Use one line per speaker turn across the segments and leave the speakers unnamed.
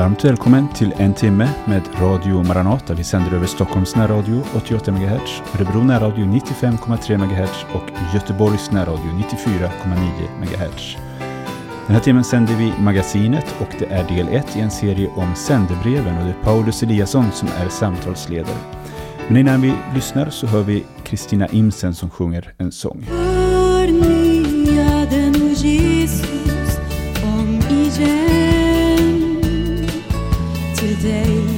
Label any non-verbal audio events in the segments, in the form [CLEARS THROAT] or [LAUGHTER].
Varmt välkommen till en timme med Radio Maranata. Vi sänder över Stockholms närradio 88 MHz, Örebro närradio 95,3 MHz och Göteborgs närradio 94,9 MHz. Den här timmen sänder vi Magasinet och det är del 1 i en serie om sändebreven och det är Paulus Eliasson som är samtalsledare. Men innan vi lyssnar så hör vi Kristina Imsen som sjunger en sång.
Till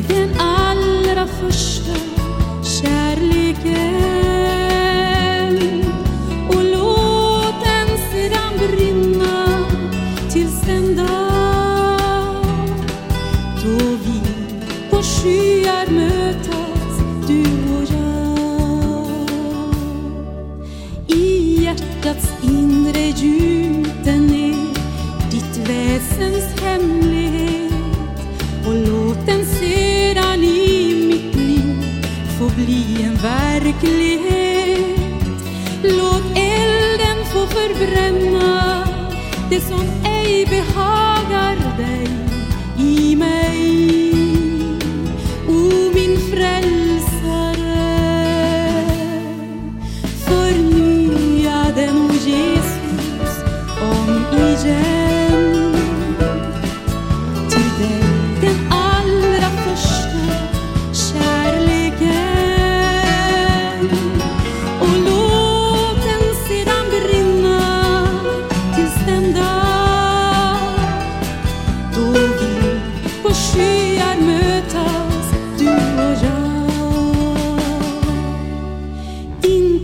få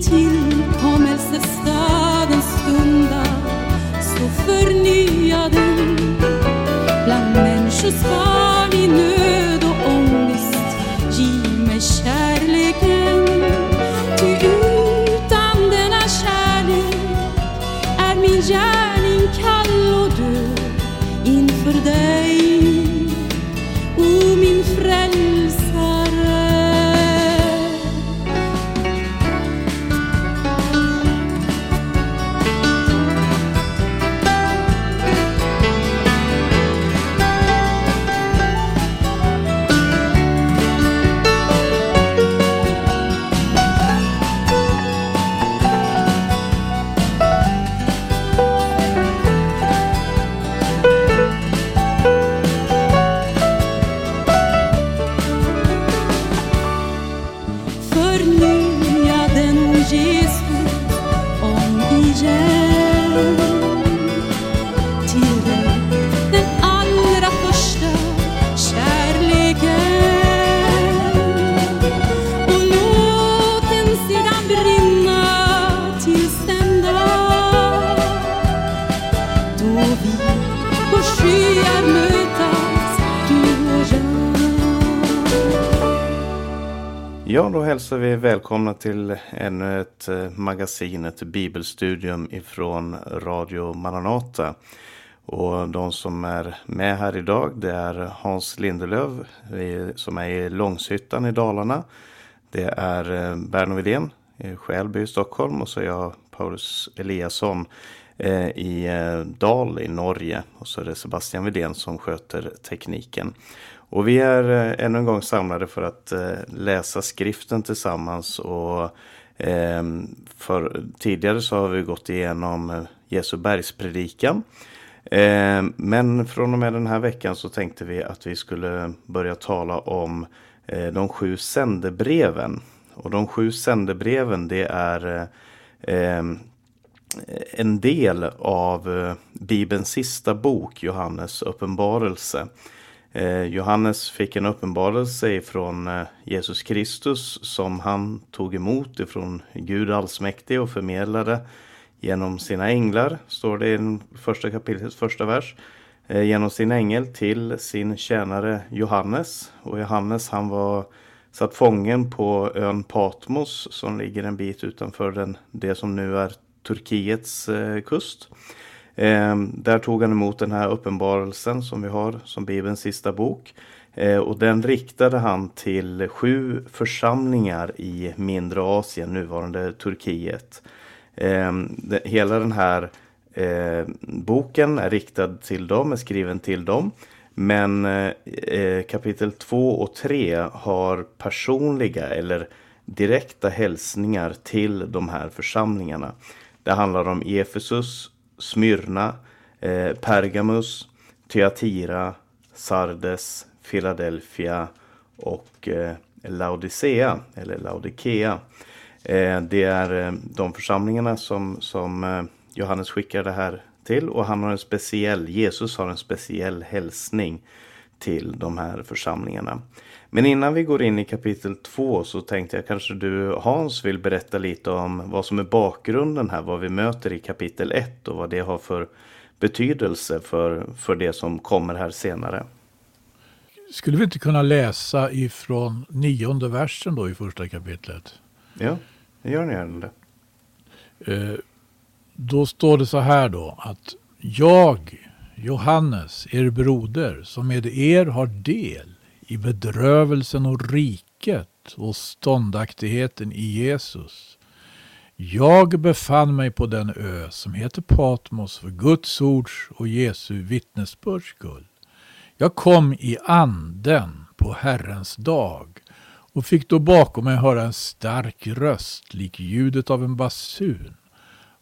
Tillkommelse staden stunda så förnya den bland människoskar
välkomna till ännu ett eh, magasin, ett bibelstudium ifrån Radio Maranata. Och de som är med här idag det är Hans Lindelöv som är i Långshyttan i Dalarna. Det är eh, Berno Widén i Skälby i Stockholm och så är jag Paulus Eliasson Eh, i eh, Dal i Norge. Och så är det Sebastian Widén som sköter tekniken. Och vi är eh, ännu en gång samlade för att läsa skriften tillsammans. Och för, tidigare så har vi gått igenom Jesu bergspredikan. Men från och med den här veckan så tänkte vi att vi skulle börja tala om de sju sändebreven. Och de sju sändebreven det är en del av eh, Bibelns sista bok, Johannes uppenbarelse. Eh, Johannes fick en uppenbarelse ifrån eh, Jesus Kristus som han tog emot ifrån Gud allsmäktig och förmedlade genom sina änglar, står det i första kapitlets första vers. Genom sin ängel till sin tjänare Johannes. Och Johannes han var satt fången på ön Patmos som ligger en bit utanför den, det som nu är Turkiets eh, kust. Eh, där tog han emot den här uppenbarelsen som vi har som Bibelns sista bok. Eh, och den riktade han till sju församlingar i mindre Asien, nuvarande Turkiet. Eh, hela den här eh, boken är riktad till dem, är skriven till dem. Men eh, eh kapitel 2 och 3 har personliga eller direkta hälsningar till de här församlingarna. Det handlar om Efesus, Smyrna, eh, Pergamus, Thyatira, Sardes, Philadelphia och eh, Laodicea eller Laodikea. Eh, det är eh, de församlingarna som, som eh, Johannes skickar det här till och han har en speciell, Jesus har en speciell hälsning till de här församlingarna. Men innan vi går in i kapitel 2 så tänkte jag kanske du Hans vill berätta lite om vad som är bakgrunden här, vad vi möter i kapitel 1 och vad det har för betydelse för, för det som kommer här senare.
Skulle vi inte kunna läsa ifrån nionde versen då i första kapitlet?
Ja, gör ni gärna det.
Eh, då står det så här då att jag, Johannes, er broder, som med er har del i bedrövelsen och riket och ståndaktigheten i Jesus. Jag befann mig på den ö som heter Patmos för Guds ords och Jesu vittnesbörds skull. Jag kom i anden på Herrens dag och fick då bakom mig höra en stark röst lik ljudet av en basun.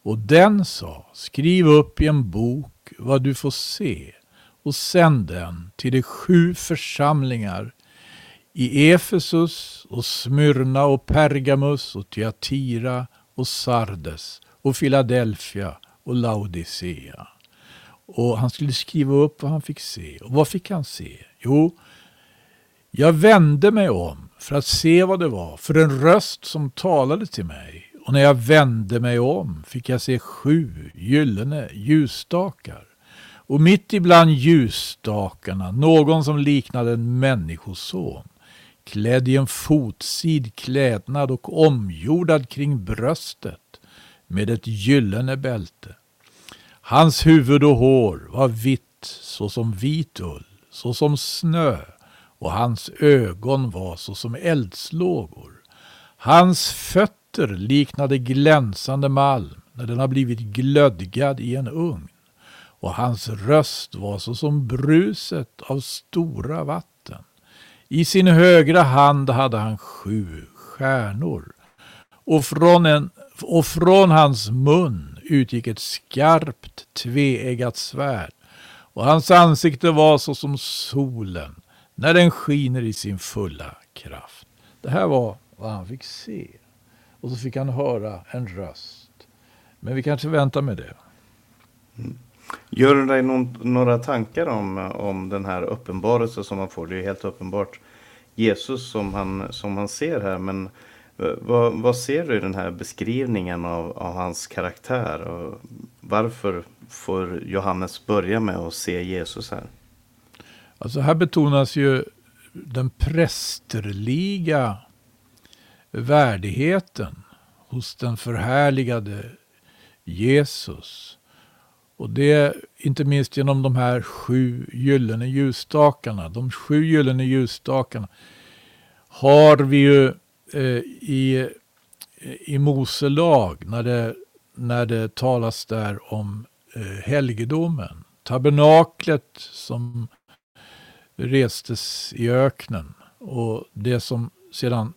Och den sa, skriv upp i en bok vad du får se och sänd den till de sju församlingar i Efesus och Smyrna och Pergamus och Thyatira och Sardes och Philadelphia och Laodicea. Och han skulle skriva upp vad han fick se. Och vad fick han se? Jo, jag vände mig om för att se vad det var, för en röst som talade till mig. Och när jag vände mig om fick jag se sju gyllene ljusstakar. Och mitt ibland ljusstakarna någon som liknade en människoson, klädd i en fotsid klädnad och omgjordad kring bröstet med ett gyllene bälte. Hans huvud och hår var vitt såsom vit ull, såsom snö och hans ögon var såsom eldslågor. Hans fötter liknade glänsande malm när den har blivit glödgad i en ugn och hans röst var såsom bruset av stora vatten. I sin högra hand hade han sju stjärnor och från, en, och från hans mun utgick ett skarpt tveeggat svärd och hans ansikte var såsom solen när den skiner i sin fulla kraft. Det här var vad han fick se. Och så fick han höra en röst. Men vi kanske väntar med det.
Mm. Gör du dig någon, några tankar om, om den här uppenbarelsen som man får? Det är helt uppenbart Jesus som han, som han ser här. Men eh, vad, vad ser du i den här beskrivningen av, av hans karaktär? Och varför får Johannes börja med att se Jesus här?
Alltså här betonas ju den prästerliga värdigheten hos den förhärligade Jesus. Och det inte minst genom de här sju gyllene ljusstakarna. De sju gyllene ljusstakarna har vi ju eh, i, eh, i Mose lag när det, när det talas där om eh, helgedomen. Tabernaklet som restes i öknen och det som sedan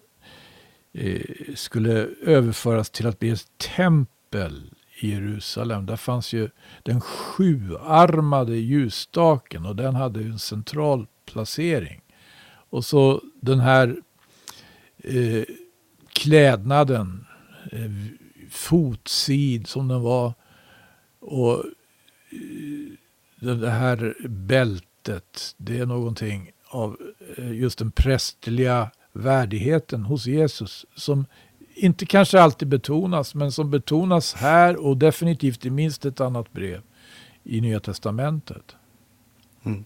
eh, skulle överföras till att bli ett tempel i Jerusalem. Där fanns ju den sjuarmade ljusstaken och den hade en central placering. Och så den här eh, klädnaden, eh, fotsid som den var och eh, det här bältet, det är någonting av eh, just den prästerliga värdigheten hos Jesus som inte kanske alltid betonas, men som betonas här och definitivt i minst ett annat brev i Nya Testamentet.
Mm.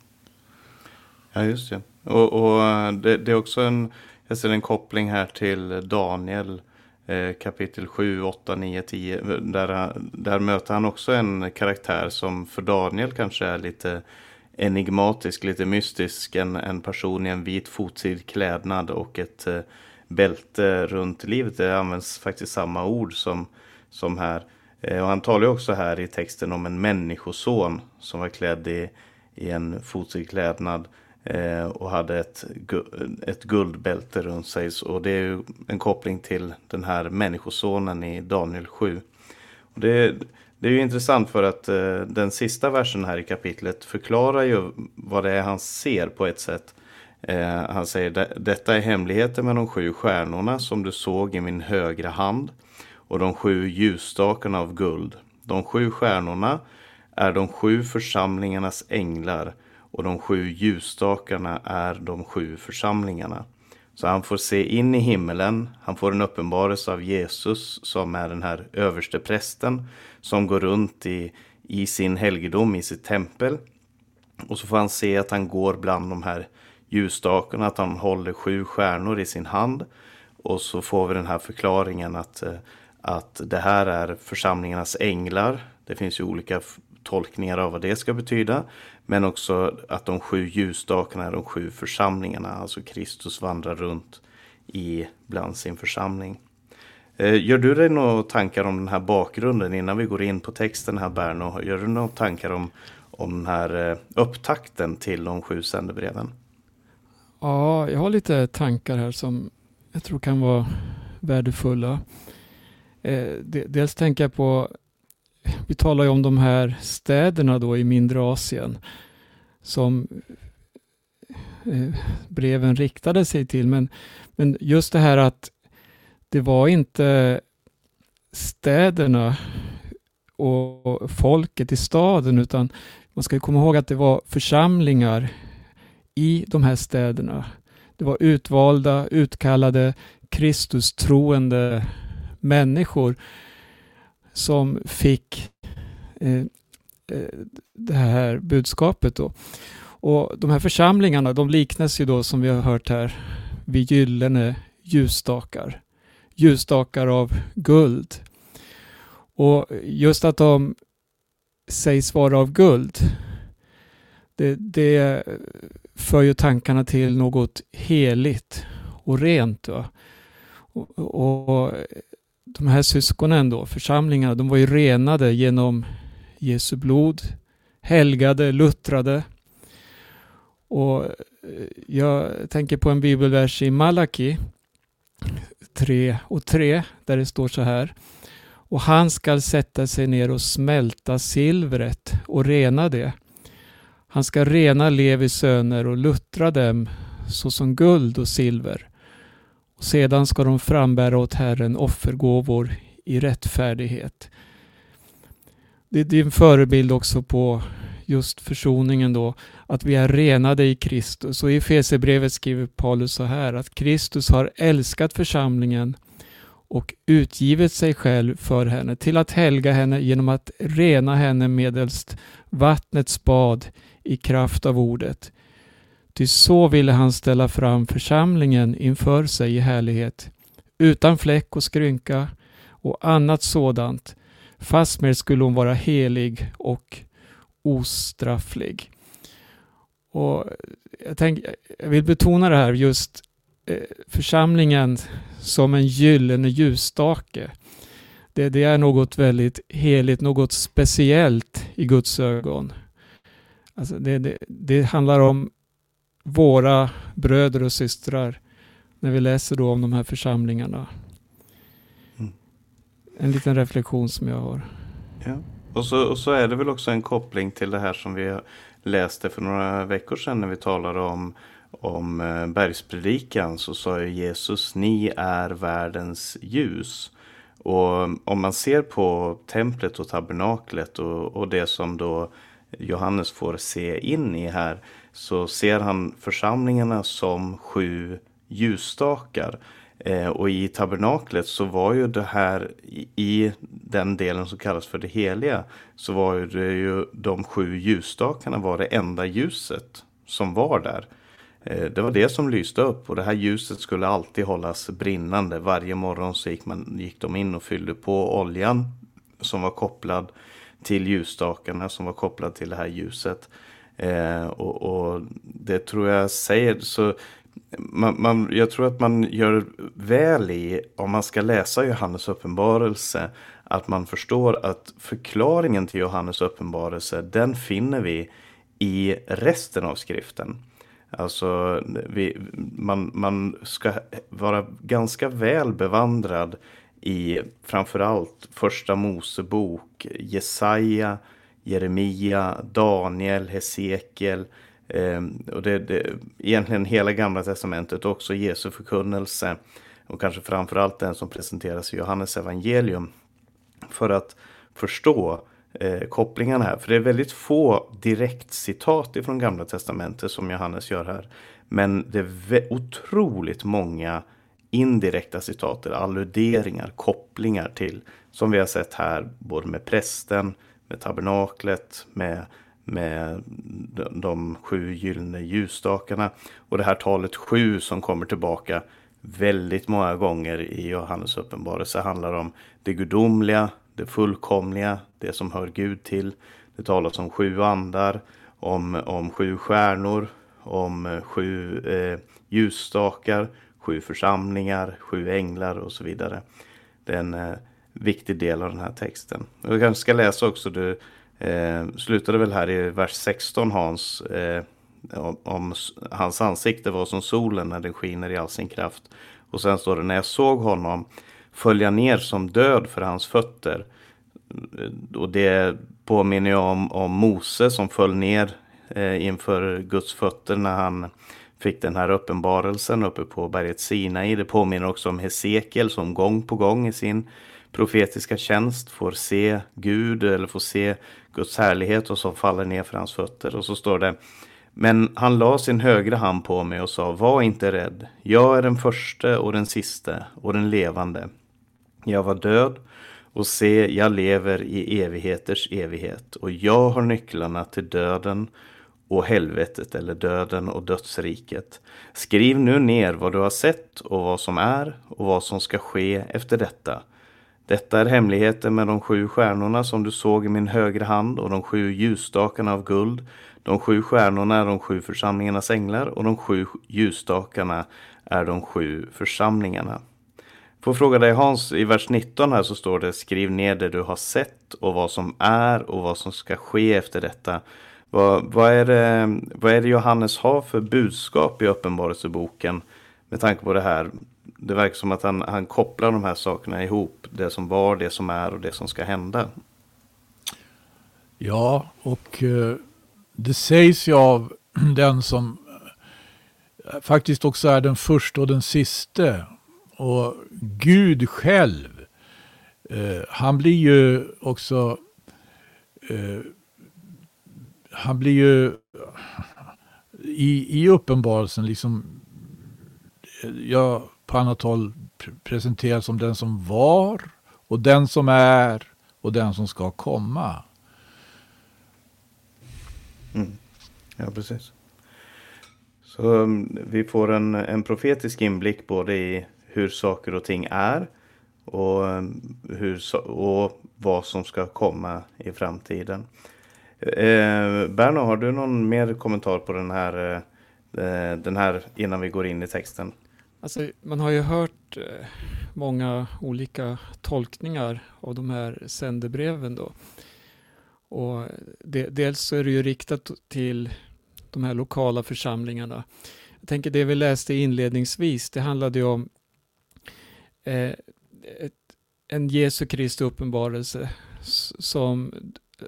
Ja, just det. Och, och det, det, är också en, jag ser en koppling här till Daniel eh, kapitel 7, 8, 9, 10. Där, där möter han också en karaktär som för Daniel kanske är lite enigmatisk, lite mystisk. En, en person i en vit fotsid klädnad och ett eh, bälte runt livet. Det används faktiskt samma ord som, som här. Eh, och han talar också här i texten om en människoson som var klädd i, i en fotklädnad eh, och hade ett, ett guldbälte runt sig. Och det är ju en koppling till den här människosonen i Daniel 7. Och det, det är ju intressant för att eh, den sista versen här i kapitlet förklarar ju vad det är han ser på ett sätt. Eh, han säger detta är hemligheten med de sju stjärnorna som du såg i min högra hand och de sju ljusstakarna av guld. De sju stjärnorna är de sju församlingarnas änglar och de sju ljusstakarna är de sju församlingarna. Så han får se in i himmelen, han får en uppenbarelse av Jesus som är den här överste prästen som går runt i, i sin helgedom, i sitt tempel. Och så får han se att han går bland de här ljusstakarna, att han håller sju stjärnor i sin hand. Och så får vi den här förklaringen att, eh, att det här är församlingarnas änglar. Det finns ju olika tolkningar av vad det ska betyda. Men också att de sju ljusstakarna är de sju församlingarna. Alltså Kristus vandrar runt i bland sin församling. Eh, gör du dig några tankar om den här bakgrunden innan vi går in på texten här Berno? Gör du några tankar om, om den här eh, upptakten till de sju sändebreven?
Ja, jag har lite tankar här som jag tror kan vara värdefulla. Eh, dels tänker jag på, vi talar ju om de här städerna då i mindre Asien som eh, breven riktade sig till. Men, men just det här att det var inte städerna och folket i staden utan man ska komma ihåg att det var församlingar i de här städerna. Det var utvalda, utkallade, Kristustroende människor som fick eh, eh, det här budskapet. Då. Och De här församlingarna de liknas ju då som vi har hört här vid gyllene ljusstakar. Ljusstakar av guld. Och just att de sägs vara av guld, det, det för ju tankarna till något heligt och rent. Och, och, de här syskonen då, församlingarna, de var ju renade genom Jesu blod, helgade, luttrade. Och eh, jag tänker på en bibelvers i Malaki 3 och 3 där det står så här. Och han skall sätta sig ner och smälta silvret och rena det han ska rena Levis söner och luttra dem såsom guld och silver. Och sedan ska de frambära åt Herren offergåvor i rättfärdighet. Det är en förebild också på just försoningen då, att vi är renade i Kristus. Och i Efesierbrevet skriver Paulus så här att Kristus har älskat församlingen och utgivit sig själv för henne till att helga henne genom att rena henne medelst vattnets bad i kraft av ordet. Ty så ville han ställa fram församlingen inför sig i härlighet, utan fläck och skrynka och annat sådant. Fastmer skulle hon vara helig och ostrafflig. Och jag, tänk, jag vill betona det här just eh, församlingen som en gyllene ljusstake. Det, det, är något väldigt heligt, något speciellt i Guds ögon. Alltså det, det, det, handlar om våra bröder och systrar när vi läser då om de här församlingarna. Mm. En liten reflektion som jag har.
Ja. Och, så, och så är det väl också en koppling till det här som vi läste för några veckor sedan när vi talade om, om eh, bergspredikan så sa ju Jesus ni är världens ljus. Och om man ser på templet och tabernaklet och, och det som då Johannes får se in i här så ser han församlingarna som sju ljusstakar. Eh, och i tabernaklet så var ju det här i, den delen som kallas för det heliga så var ju det ju de sju ljusstakarna var det enda ljuset som var där. Eh, det var det som lyste upp och det här ljuset skulle alltid hållas brinnande. Varje morgon så gick, man, gick de in och fyllde på oljan som var kopplad till ljusstakarna som var kopplad till det här ljuset. Eh, och, och, det tror jag säger så man, man, jag tror att man gör väl i, om man ska läsa Johannes uppenbarelse, att man förstår att förklaringen till Johannes uppenbarelse, den finner vi i resten av skriften. Alltså, vi, man, man ska vara ganska väl bevandrad i framförallt Första Mosebok, Jesaja, Jeremia, Daniel, Hesekiel. Eh, och det, det, egentligen hela Gamla Testamentet, också Jesu förkunnelse. Och kanske framförallt den som presenteras i Johannes evangelium. För att förstå eh, kopplingarna här. För det är väldigt få direktcitat ifrån Gamla Testamentet som Johannes gör här. Men det är otroligt många indirekta citat, eller alluderingar, kopplingar till, som vi har sett här, både med prästen, med tabernaklet, med, med de, sju gyllene ljusstakarna och det här talet sju som kommer tillbaka väldigt många gånger i Johannes uppenbarelse handlar om det gudomliga, det fullkomliga, det som hör Gud till. Det talas om sju andar, om, om sju stjärnor, om eh, sju eh, ljusstakar, sju församlingar, sju änglar och så vidare. Det är en eh, viktig del av den här texten. Jag kanske ska läsa också, du eh, slutade väl här i vers 16 Hans, eh, om, om, hans ansikte var som solen när den skiner i all sin kraft. Och sen står det, när jag såg honom följa ner som död för hans fötter. Eh, och det påminner ju om, om Mose som föll ner eh, inför Guds fötter när han fick den här uppenbarelsen uppe på berget Sinai. Det påminner också om Hesekiel som gång på gång i sin profetiska tjänst får se Gud eller får se Guds härlighet och som faller ner för hans fötter. Och så står det Men han la sin högra hand på mig och sa Var inte rädd. Jag är den första och den siste och den levande. Jag var död och se, jag lever i evigheters evighet och jag har nycklarna till döden och helvetet eller döden och dödsriket. Skriv nu ner vad du har sett och vad som är och vad som ska ske efter detta. Detta är hemligheten med de sju stjärnorna som du såg i min högra hand och de sju ljusstakarna av guld. De sju stjärnorna är de sju församlingarnas änglar och de sju ljusstakarna är de sju församlingarna. Får fråga dig Hans, i vers 19 här så står det skriv ner det du har sett och vad som är och vad som ska ske efter detta. Vad, vad, är det, vad är det Johannes har för budskap i Uppenbarelseboken med tanke på det här? Det verkar som att han, han kopplar de här sakerna ihop. Det som var, det som är och det som ska hända.
Ja, och eh, det sägs ju av [CLEARS THROAT] den som eh, faktiskt också är den första och den siste. Och Gud själv, eh, han blir ju också eh, han blir ju i, i uppenbarelsen liksom ja, på annat håll presenterad som den som var och den som är och den som ska komma.
Mm. Ja, precis. Så um, vi får en, en profetisk inblick både i hur saker och ting är och, um, hur, och vad som ska komma i framtiden. Eh, Berno, har du någon mer kommentar på den här, eh, den här innan vi går in i texten?
Alltså, man har ju hört eh, många olika tolkningar av de här sändebreven. Då. Och de, dels så är det ju riktat till de här lokala församlingarna. Jag tänker det vi läste inledningsvis, det handlade ju om eh, ett, en Jesu Kristi uppenbarelse som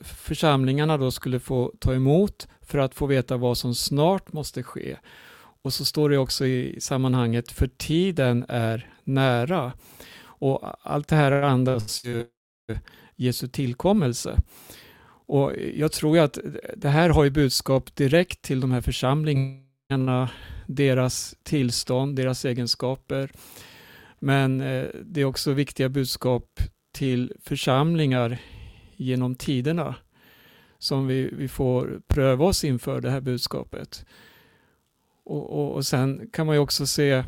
församlingarna då skulle få ta emot för att få veta vad som snart måste ske. Och så står det också i sammanhanget, för tiden är nära. Och allt det här andas ju Jesu tillkommelse. Och jag tror ju att det här har ju budskap direkt till de här församlingarna, deras tillstånd, deras egenskaper. Men eh, det är också viktiga budskap till församlingar genom tiderna som vi, vi får pröva oss inför det här budskapet. Och, och, och sen kan man ju också se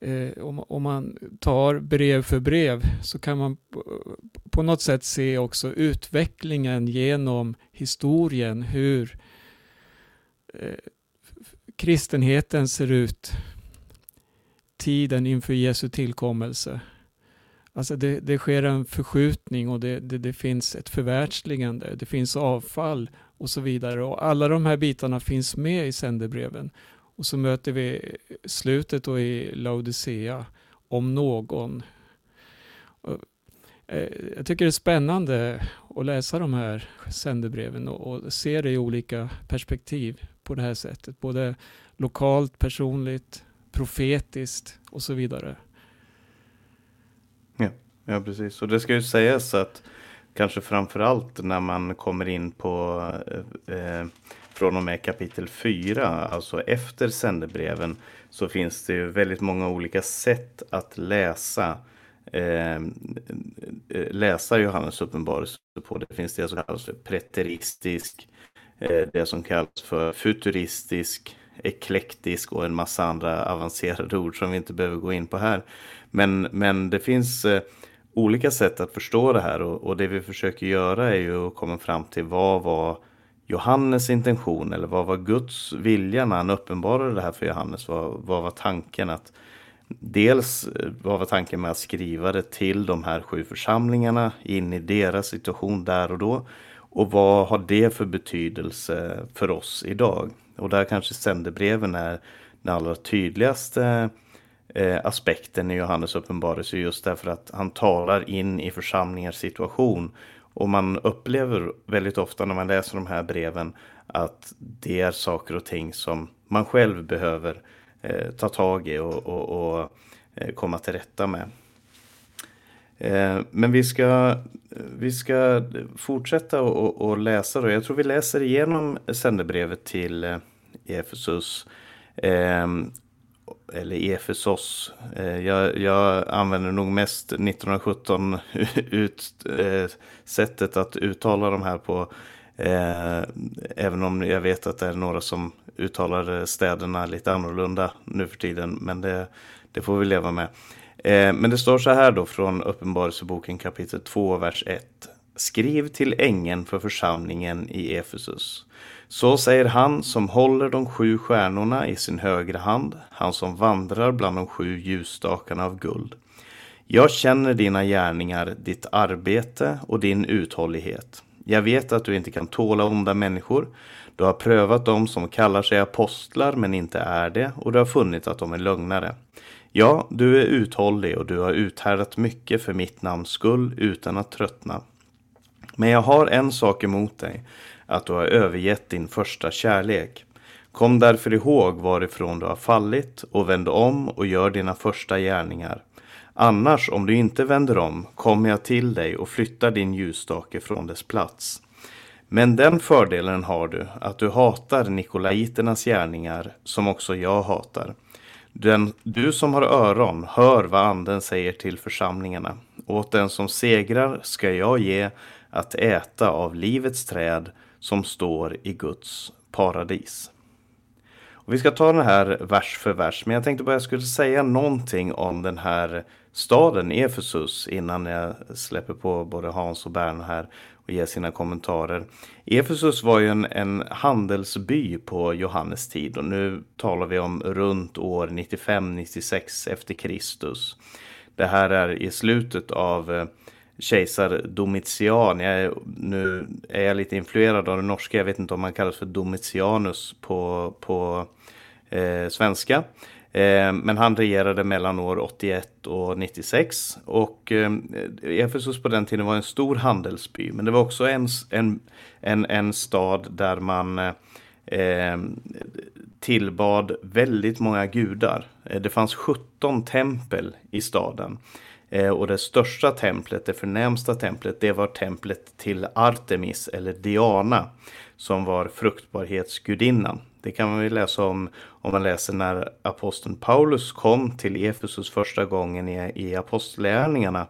eh, om, om, man tar brev för brev så kan man på, på något sätt se också utvecklingen genom historien hur eh, kristenheten ser ut tiden inför Jesu tillkommelse Alltså det, det sker en förskjutning och det, det, det, finns ett förvärldsligande. Det finns avfall och så vidare. Och alla de här bitarna finns med i sändebreven. Och så möter vi slutet då i Laodicea, om någon. Eh, jag tycker det är spännande att läsa de här sändebreven och, och se det i olika perspektiv på det här sättet. Både lokalt, personligt, profetiskt och så vidare.
Ja, precis. Och det ska ju sägas att kanske framför allt när man kommer in på eh, eh från och med kapitel 4, alltså efter sändebreven, så finns det ju väldigt många olika sätt att läsa eh, eh, läsa Johannes uppenbarelse på. Det finns det som kallas för preteristisk, eh, det som kallas för futuristisk, eklektisk och en massa andra avancerade ord som vi inte behöver gå in på här. Men, men det finns eh, olika sätt att förstå det här och, och, det vi försöker göra är ju att komma fram till vad var Johannes intention eller vad var Guds vilja när han uppenbarade det här för Johannes? Vad, vad var tanken att Dels eh, vad var tanken med att skriva det till de här sju församlingarna in i deras situation där och då. Och vad har det för betydelse för oss idag? Och där kanske sändebreven är den allra tydligaste eh, aspekten i Johannes uppenbarelse just därför att han talar in i församlingars situation. Och man upplever väldigt ofta när man läser de här breven att det är saker och ting som man själv behöver eh, ta tag i och, och, och eh, komma till rätta med. Eh, men vi ska, vi ska fortsätta och, och läsa då. Jag tror vi läser igenom sändebrevet till eh, Efesus. Eh, eller Efesos. Eh, jag, jag, använder nog mest 1917 [LAUGHS] ut, eh, sättet att uttala de här på. Eh, även om jag vet att det är några som uttalar städerna lite annorlunda nu för tiden. Men det, det får vi leva med. Men det står så här då från Uppenbarelseboken kapitel 2, vers 1. Skriv till ängeln för församlingen i Efesus. Så säger han som håller de sju stjärnorna i sin högra hand, han som vandrar bland de sju ljusstakarna av guld. Jag känner dina gärningar, ditt arbete och din uthållighet. Jag vet att du inte kan tåla onda människor. Du har prövat dem som kallar sig apostlar men inte är det och du har funnit att de är lögnare. Ja, du är uthållig och du har uthärdat mycket för mitt namns skull utan att tröttna. Men jag har en sak emot dig, att du har övergett din första kärlek. Kom därför ihåg varifrån du har fallit och vänd om och gör dina första gärningar. Annars, om du inte vänder om, kommer jag till dig och flyttar din ljusstake från dess plats. Men den fördelen har du, att du hatar Nikolaiternas gärningar, som också jag hatar. Den, du som har öron, hör vad anden säger till församlingarna. Åt den som segrar ska jag ge att äta av livets träd som står i Guds paradis. Och vi ska ta den här vers för vers, men jag tänkte bara jag skulle säga någonting om den här staden Efesus innan jag släpper på både Hans och Bern här och ger sina kommentarer. Efesus var ju en, en handelsby på Johannes tid och nu talar vi om runt år 95-96 efter Kristus. Det här är i slutet av eh, kejsar Domitian. Jag är, nu är jag lite influerad av det norska. Jag vet inte om man kallas för Domitianus på, på eh, svenska. Eh, men han regerade mellan år 81 och 96 och eh, Efesus på den tiden var en stor handelsby men det var också en, en, en, en stad där man eh, tillbad väldigt många gudar. Eh, det fanns 17 tempel i staden. Eh, och det största templet, det förnämsta templet, det var templet till Artemis eller Diana som var fruktbarhetsgudinnan. Det kan man ju läsa om om man läser när aposteln Paulus kom till Efesus första gången i, i apostlärningarna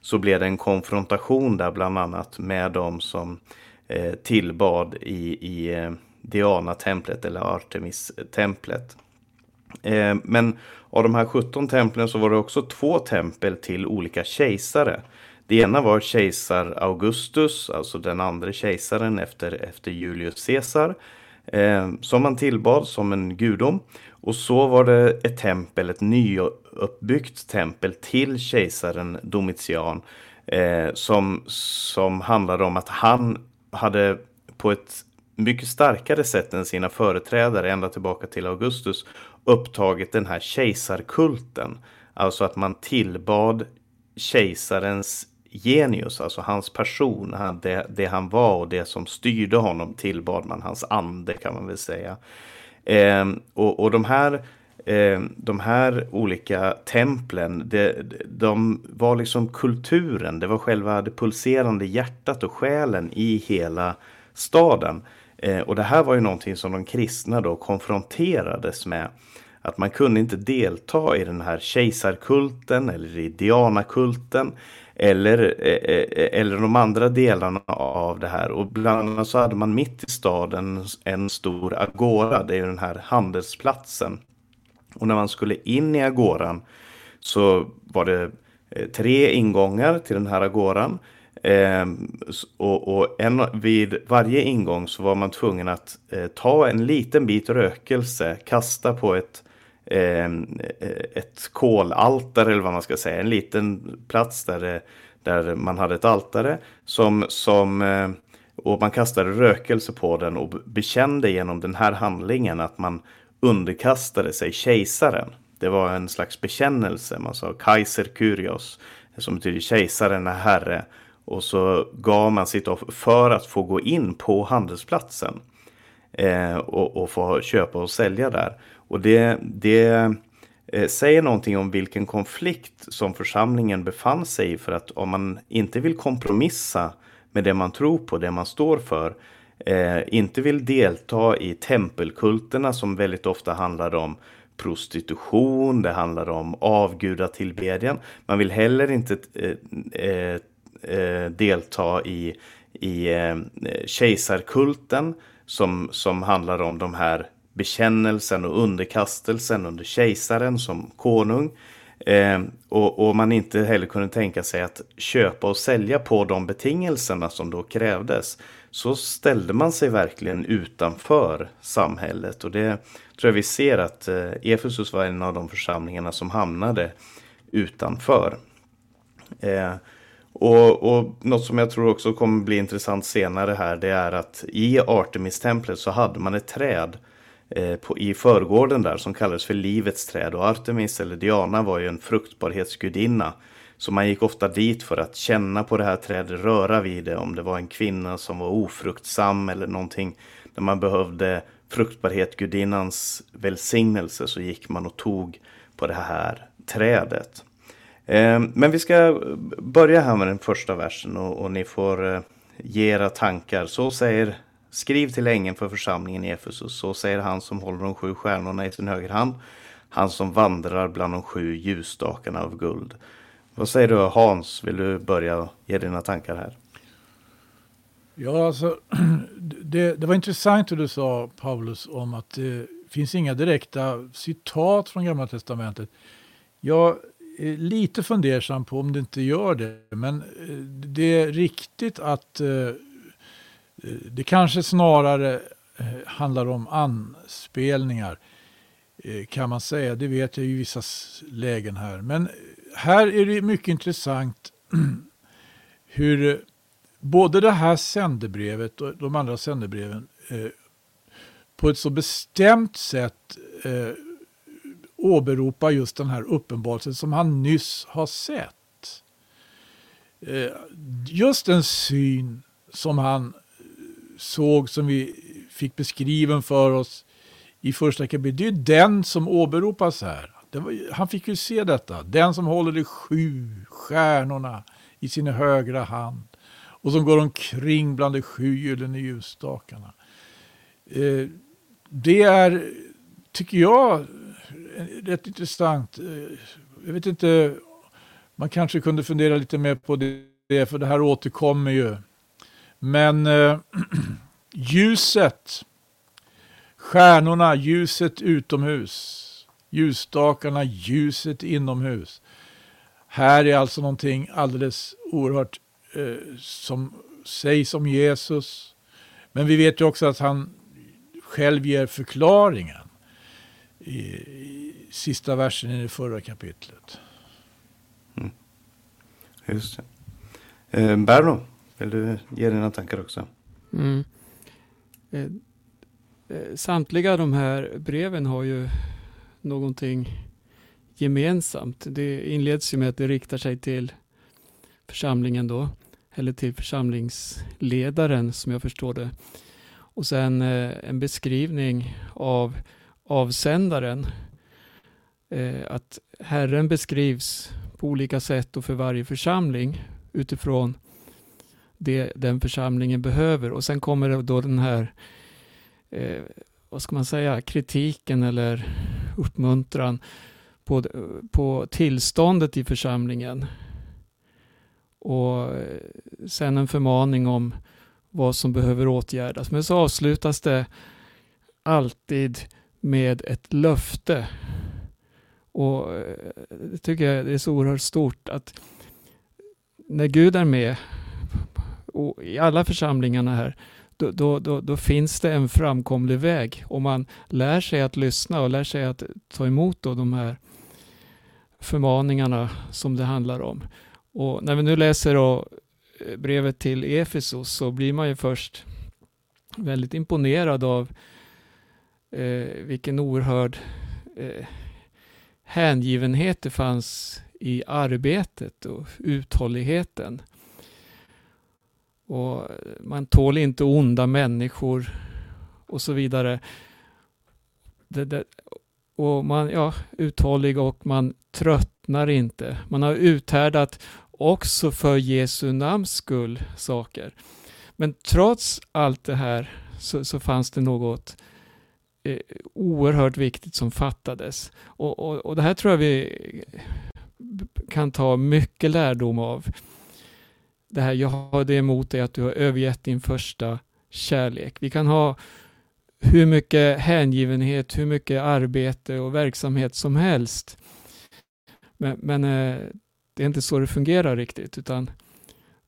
så blev det en konfrontation där bland annat med de som eh, tillbad i, i eh, Diana-templet eller Artemis-templet. Eh, men av de här 17 templen så var det också två tempel till olika kejsare. Det ena var kejsar Augustus, alltså den andra kejsaren efter, efter Julius Caesar eh, som man tillbad som en gudom. Och så var det ett tempel, ett nyuppbyggt tempel till kejsaren Domitian eh, som, som handlade om att han hade på ett mycket starkare sätt än sina företrädare ända tillbaka till Augustus upptagit den här kejsarkulten. Alltså att man tillbad kejsarens genius, alltså hans person, det, det, han var och det som styrde honom tillbad man hans ande kan man väl säga. Eh, och, och de här eh, de här olika templen, det, de var liksom kulturen, det var själva det pulserande hjärtat och själen i hela staden. Eh, och det här var ju någonting som de kristna då konfronterades med. Att man kunde inte delta i den här kejsarkulten eller i Dianakulten eller, eh, eh, eller de andra delarna av det här. Och bland annat så hade man mitt i staden en stor agora, det är ju den här handelsplatsen. Och när man skulle in i agoran så var det eh, tre ingångar till den här agoran. Eh, och, och en, vid varje ingång så var man tvungen att eh, ta en liten bit rökelse, kasta på ett, eh, Eh, ett kolaltare eller vad man ska säga, en liten plats där, eh, där man hade ett altare som, som eh, och man kastade rökelse på den och bekände genom den här handlingen att man underkastade sig kejsaren. Det var en slags bekännelse. Man sa Kaiser Kyrios, som betyder kejsaren är herre. Och så gav man sitt offer för att få gå in på handelsplatsen. Eh, och, och, få köpa och sälja där. Och det, det eh, säger någonting om vilken konflikt som församlingen befann sig i. För att om man inte vill kompromissa med det man tror på, det man står för. Eh, inte vill delta i tempelkulterna som väldigt ofta handlar om prostitution, det handlar om avgudatillbedjan. Man vill heller inte eh, eh, eh, delta i, i eh, kejsarkulten som, som handlar om de här bekännelsen och underkastelsen under kejsaren som konung. Eh, och, och, man inte heller kunde tänka sig att köpa och sälja på de betingelserna som då krävdes. Så ställde man sig verkligen utanför samhället. Och det tror jag vi ser att eh, Efesus var en av de församlingarna som hamnade utanför. Eh, och, och något som jag tror också kommer bli intressant senare här det är att i Artemistemplet så hade man ett träd eh, Eh, på, i förgården där som kallades för livets träd. Och Artemis eller Diana var ju en fruktbarhetsgudinna. Så man gick ofta dit för att känna på det här trädet, röra vid det om det var en kvinna som var ofruktsam eller någonting. När man behövde fruktbarhetsgudinnans välsignelse så gick man och tog på det här trädet. Eh, men vi ska börja här med den första versen och, och ni får eh, ge era tankar. Så säger Skriv till ängeln för församlingen i Efesus. Så säger han som håller de sju stjärnorna i sin högerhand. Han som vandrar bland de sju ljusstakarna av guld. Vad säger du Hans? Vill du börja ge dina tankar här?
Ja, alltså, [CLEARS THROAT] det, det var intressant hur du sa Paulus om att det finns inga direkta citat från Gamla Testamentet. Jag är lite fundersam på om det inte gör det. Men eh, det är riktigt att eh, Eh, det kanske snarare eh, handlar om anspelningar eh, kan man säga. Det vet jag i vissa lägen här. Men här är det mycket intressant [CLEARS THROAT] hur både det här sändebrevet och de andra sändebreven på ett så bestämt sätt åberopar just den här uppenbarelsen som han nyss har sett. Eh, just en syn som han såg, som vi fick beskriven för oss i första kapitlet, det är den som åberopas här. Var, han fick ju se detta, den som håller de sju stjärnorna i sin högra hand och som går omkring bland de sju gyllene ljusstakarna. Eh, det är, tycker jag, rätt intressant. Eh, jag vet inte, man kanske kunde fundera lite mer på det, för det här återkommer ju. Men eh, [CLEARS THROAT] ljuset, stjärnorna, ljuset utomhus, ljusstakarna, ljuset inomhus. Här är alltså någonting alldeles oerhört eh, som sägs om Jesus. Men vi vet ju också att han själv ger förklaringen i, i sista versen i det förra kapitlet.
Mm. Just det. Eh, Berno, vill du ge dina tankar också?
Mm. Eh, eh, samtliga de här breven har ju någonting gemensamt. Det inleds ju med att det riktar sig till församlingen då, eller till församlingsledaren som jag förstår det. Och sen eh, en beskrivning av avsändaren. Eh, att Herren beskrivs på olika sätt och för varje församling utifrån det den församlingen behöver. Och sen kommer då den här, eh, vad ska man säga, kritiken eller uppmuntran på, på tillståndet i församlingen. Och eh, sen en förmaning om vad som behöver åtgärdas. Men så avslutas det alltid med ett löfte. Och eh, det tycker jag är så oerhört stort att när Gud är med i alla församlingarna här, då, då, då, då, finns det en framkomlig väg. Om man lär sig att lyssna och lär sig att ta emot då de här förmaningarna som det handlar om. Och när vi nu läser då eh, brevet till Efesos så blir man ju först väldigt imponerad av eh, vilken oerhörd eh, hängivenhet det fanns i arbetet och uthålligheten. Och man tål inte onda människor och så vidare. Det, det, och man ja, uthållig och man tröttnar inte. Man har uthärdat också för Jesu namns skull saker. Men trots allt det här så, så fanns det något eh, oerhört viktigt som fattades. Och, och, och det här tror jag vi kan ta mycket lärdom av. Det här, jag har det emot dig att du har övergett din första kärlek. Vi kan ha hur mycket hängivenhet, hur mycket arbete och verksamhet som helst. Men, men eh, det är inte så det fungerar riktigt, utan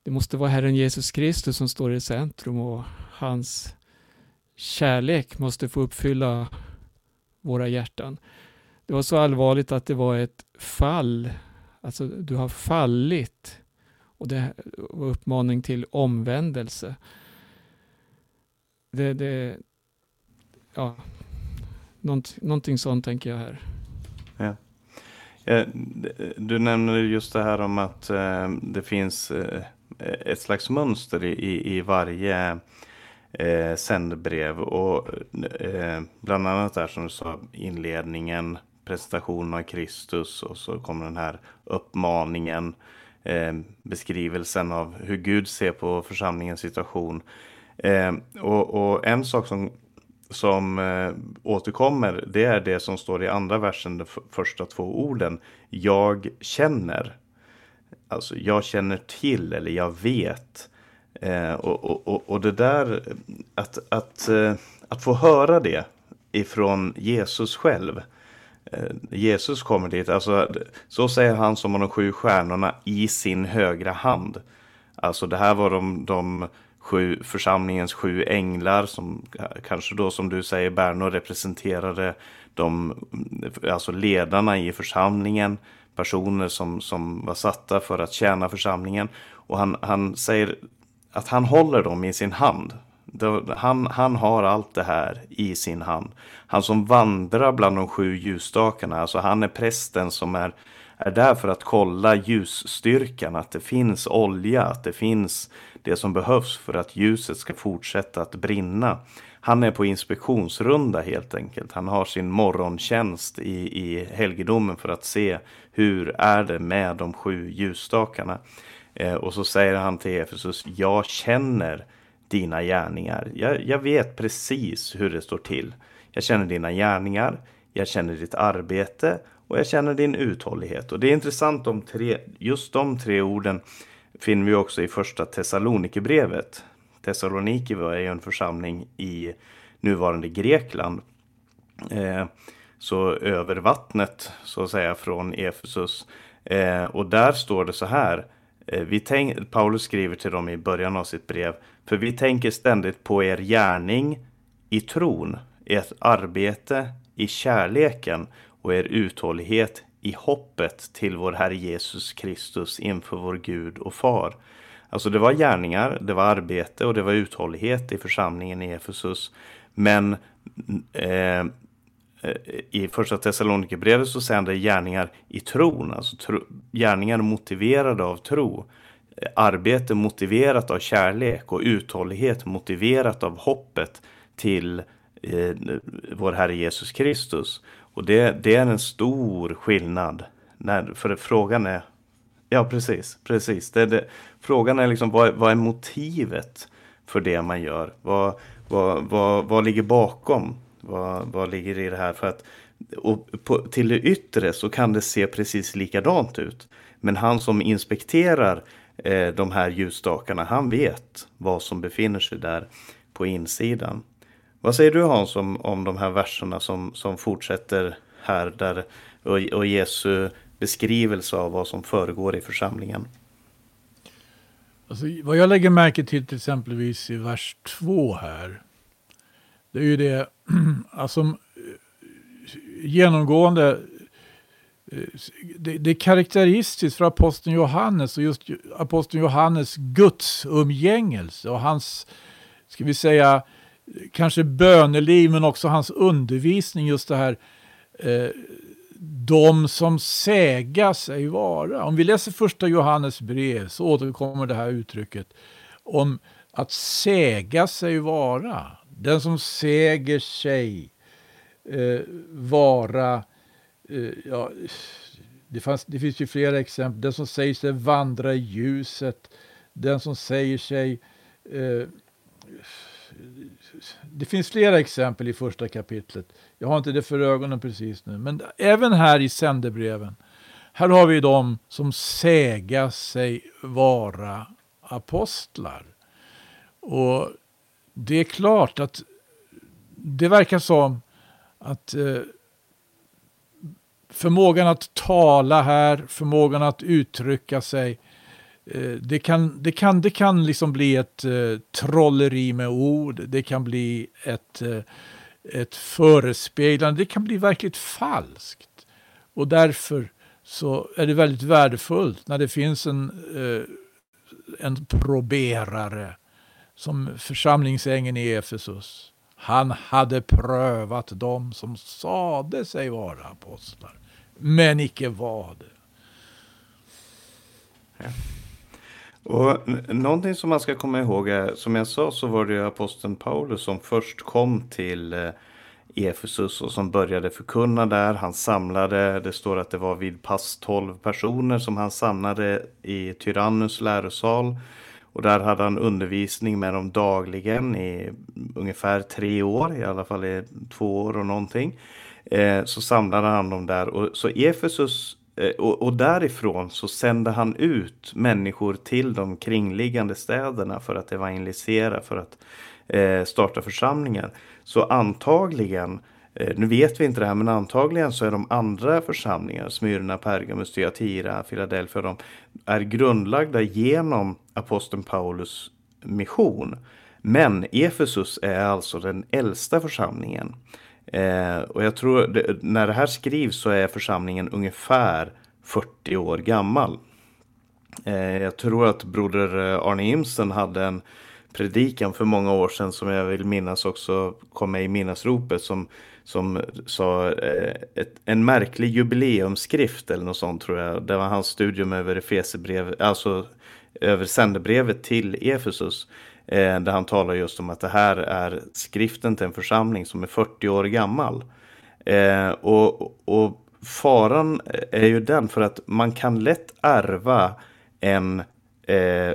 det måste vara Herren Jesus Kristus som står i centrum och hans kärlek måste få uppfylla våra hjärtan. Det var så allvarligt att det var ett fall, alltså du har fallit och det var uppmaning till omvändelse. Det, det, ja, nånt, någonting sånt tänker jag här.
Ja. Eh, du nämner just det här om att eh, det finns eh, ett slags mönster i, i varje eh, sändebrev. Och bland annat där som du sa, inledningen, presentationen av Kristus och så kommer den här uppmaningen, Eh, beskrivelsen av hur Gud ser på församlingens situation. Eh, och, och en sak som som eh, återkommer, det är det som står i andra versen, de första två orden. Jag känner. Alltså jag känner till eller jag vet. Eh, och, och, och det där, att, att, eh, att få höra det ifrån Jesus själv. Eh, Jesus kommer dit, alltså så säger han som har de sju stjärnorna i sin högra hand. Alltså det här var de, de sju, församlingens sju änglar som kanske då som du säger Berno representerade de, alltså ledarna i församlingen, personer som, som var satta för att tjäna församlingen. Och han, han säger att han håller dem i sin hand. Han, han har allt det här i sin hand. Han som vandrar bland de sju ljusstakarna, alltså han är prästen som är, är där för att kolla ljusstyrkan, att det finns olja, att det finns det som behövs för att ljuset ska fortsätta att brinna. Han är på inspektionsrunda helt enkelt. Han har sin morgontjänst i, i helgedomen för att se hur är det med de sju ljusstakarna. Eh, och så säger han till Efesus, jag känner dina gärningar. Jag, jag vet precis hur det står till. Jag känner dina gärningar, jag känner ditt arbete och jag känner din uthållighet. Och det är intressant om tre, just de tre orden finner vi också i första Thessalonikerbrevet. Thessaloniki var ju en församling i nuvarande Grekland. Eh, så över vattnet så att säga från Efesus. Eh, och där står det så här. Eh, vi tänk, Paulus skriver till dem i början av sitt brev. För vi tänker ständigt på er gärning i tron, ert arbete i kärleken och er uthållighet i hoppet till vår Herre Jesus Kristus inför vår Gud och Far. Alltså det var gärningar, det var arbete och det var uthållighet i församlingen i Efesus. Men mm, eh, Eh, i första Thessalonikerbrevet så säger han det gärningar i tron, alltså tro, gärningar motiverade av tro. Eh, arbete motiverat av kärlek och uthållighet motiverat av hoppet till eh, vår Herre Jesus Kristus. Och det, det är en stor skillnad. När, för frågan är, ja precis, precis. Det, det, frågan är liksom vad, vad är motivet för det man gör? Vad, vad, vad, vad ligger bakom? Vad, vad ligger i det här? För att och på, till det yttre så kan det se precis likadant ut. Men han som inspekterar eh, de här ljusstakarna, han vet vad som befinner sig där på insidan. Vad säger du Hans om, om de här verserna som, som fortsätter här där, och, och Jesu beskrivelse av vad som föregår i församlingen?
Alltså, vad jag lägger märke till till exempelvis i vers 2 här. Det är ju det, [CLEARS THROAT] alltså genomgående eh, det, det, är karaktäristiskt för aposteln Johannes och just aposteln Johannes Guds umgängelse och hans, ska vi säga, kanske böneliv men också hans undervisning just det här eh, de som säga sig vara. Om vi läser första Johannes brev så återkommer det här uttrycket om att säga sig vara. Den som säger sig eh, vara, eh, ja, det, fanns, det finns ju flera exempel. Den som säger sig vandra i ljuset, den som säger sig eh, det finns flera exempel i första kapitlet. Jag har inte det för ögonen precis nu. Men även här i sändebreven. Här har vi de som säga sig vara apostlar. Och det är klart att det verkar som att eh, förmågan att tala här, förmågan att uttrycka sig, eh, det kan, det kan, det kan liksom bli ett eh, trolleri med ord, det kan bli ett, eh, ett förespeglande, det kan bli verkligt falskt. Och därför så är det väldigt värdefullt när det finns en, eh, en proberare som församlingsängen i Efesus han hade prövat dem som sade sig vara apostlar, men icke var det.
Ja. Och någonting som man ska komma ihåg är, som jag sa så var det aposteln Paulus som först kom till eh, Efesus och som började förkunna där. Han samlade, det står att det var vid pass 12 personer som han samlade i Tyrannus lärosal. Och där hade han undervisning med dem dagligen i ungefär tre år, i alla fall i två år och någonting. Eh, så samlade han dem där. Och, så Efesus, eh, och, och, därifrån så sände han ut människor till de kringliggande städerna för att evangelisera, för att eh, starta församlingar. Så antagligen Eh, Eh, nu vet vi inte det här, men antagligen så är de andra församlingarna, Smyrna, Pergamus, Thyatira, Philadelphia, de är grundlagda genom aposteln Paulus mission. Men Efesus är alltså den äldsta församlingen. Eh, och jag tror, det, när det här skrivs så är församlingen ungefär 40 år gammal. Eh, jag tror att broder eh, Arne Imsen hade en predikan för många år sedan som jag vill minnas också kom med i minnesropet som som sa eh, ett, en märklig jubileumsskrift eller något sånt tror jag. Det var hans studium över Efesebrev, alltså över sändebrevet till Efesus. Eh, där han talar just om att det här är skriften till en församling som är 40 år gammal. Eh, och, och faran är ju den för att man kan lätt ärva en, eh,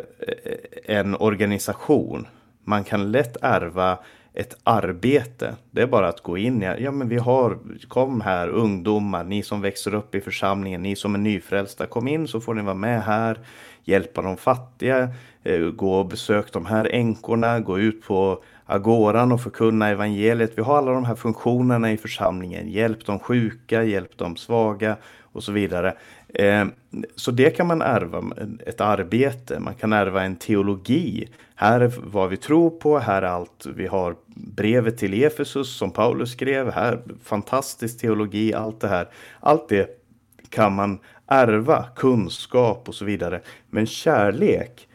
en organisation. Man kan lätt ärva ett arbete. Det är bara att gå in i, ja men vi har, kom här ungdomar, ni som växer upp i församlingen, ni som är nyfrälsta, kom in så får ni vara med här, hjälpa de fattiga, eh, gå och besök de här änkorna, gå ut på agoran och förkunna evangeliet. Vi har alla de här funktionerna i församlingen, hjälp de sjuka, hjälp de svaga och så vidare. Eh, så det kan man ärva, ett arbete, man kan ärva en teologi. Här är vad vi tror på, här är allt vi har brevet till Efesus som Paulus skrev, här fantastisk teologi, allt det här. Allt det kan man ärva, kunskap och så vidare. Men kärlek,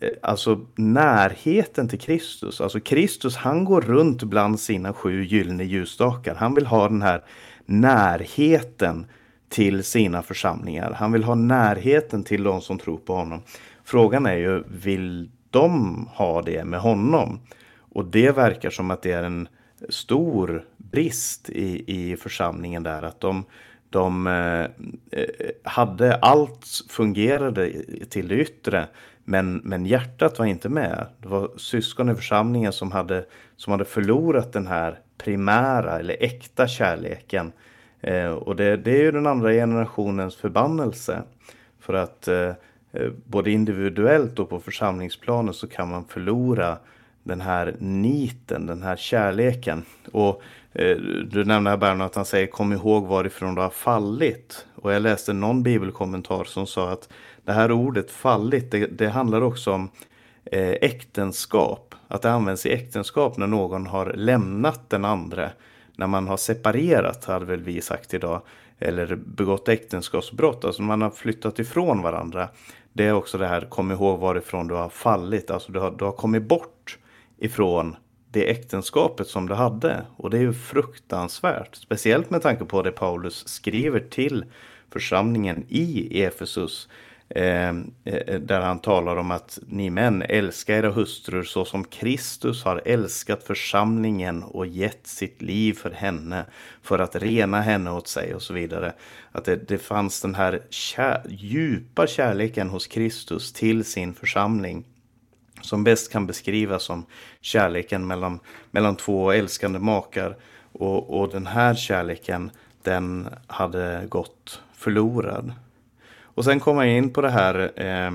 eh, alltså närheten till Kristus. Alltså Kristus han går runt bland sina sju gyllene ljusstakar. Han vill ha den här närheten till sina församlingar. Han vill ha närheten till de som tror på honom. Frågan är ju, vill de ha det med honom? Och det verkar som att det är en stor brist i, i församlingen där. Att de, de eh, eh hade allt fungerade till det yttre. Men, men hjärtat var inte med. Det var syskon i församlingen som hade, som hade förlorat den här primära eller äkta kärleken. Eh, och det, det, är ju den andra generationens förbannelse. För att eh, eh både individuellt och på församlingsplanen så kan man förlora den här niten, den här kärleken. Och eh, du nämnde här Bernhard att han säger kom ihåg varifrån du har fallit. Och jag läste någon bibelkommentar som sa att det här ordet fallit, det, det handlar också om eh, äktenskap. Att det används i äktenskap när någon har lämnat den andra. När man har separerat, hade väl vi sagt idag. Eller begått äktenskapsbrott, alltså man har flyttat ifrån varandra. Det är också det här, kom ihåg varifrån du har fallit. Alltså du har, du har kommit bort ifrån det äktenskapet som du hade. Och det är ju fruktansvärt. Speciellt med tanke på det Paulus skriver till församlingen i Efesus. Ehm, eh, där han talar om att ni män älskar era hustrur så som Kristus har älskat församlingen och gett sitt liv för henne för att rena henne åt sig och så vidare. Att det, det fanns den här kär, djupa kärleken hos Kristus till sin församling som bäst kan beskrivas som kärleken mellan, mellan två älskande makar. Och, och den här kärleken, den hade gått förlorad. Och sen kommer jag in på det här, eh,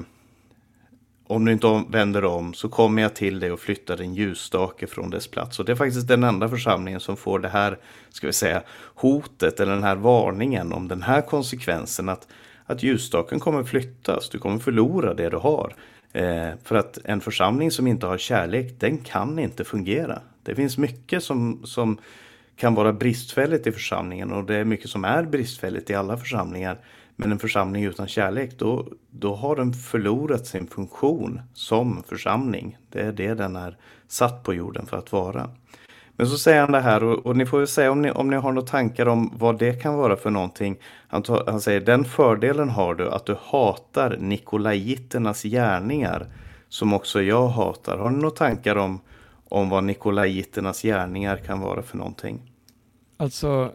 om du inte vänder om så kommer jag till dig och flyttar din ljusstake från dess plats. Och det är faktiskt den enda församlingen som får det här, ska vi säga, hotet eller den här varningen om den här konsekvensen att, att ljusstaken kommer flyttas, du kommer förlora det du har. Eh, för att en församling som inte har kärlek, den kan inte fungera. Det finns mycket som, som kan vara bristfälligt i församlingen och det är mycket som är bristfälligt i alla församlingar. Men en församling utan kärlek, då, då har den förlorat sin funktion som församling. Det är det den är satt på jorden för att vara. Men så säger han det här och, och ni får väl säga om ni, om ni har några tankar om vad det kan vara för någonting. Han, han säger den fördelen har du att du hatar Nikolaiternas gärningar som också jag hatar. Har ni några tankar om, om vad Nikolaiternas gärningar kan vara för någonting?
Alltså,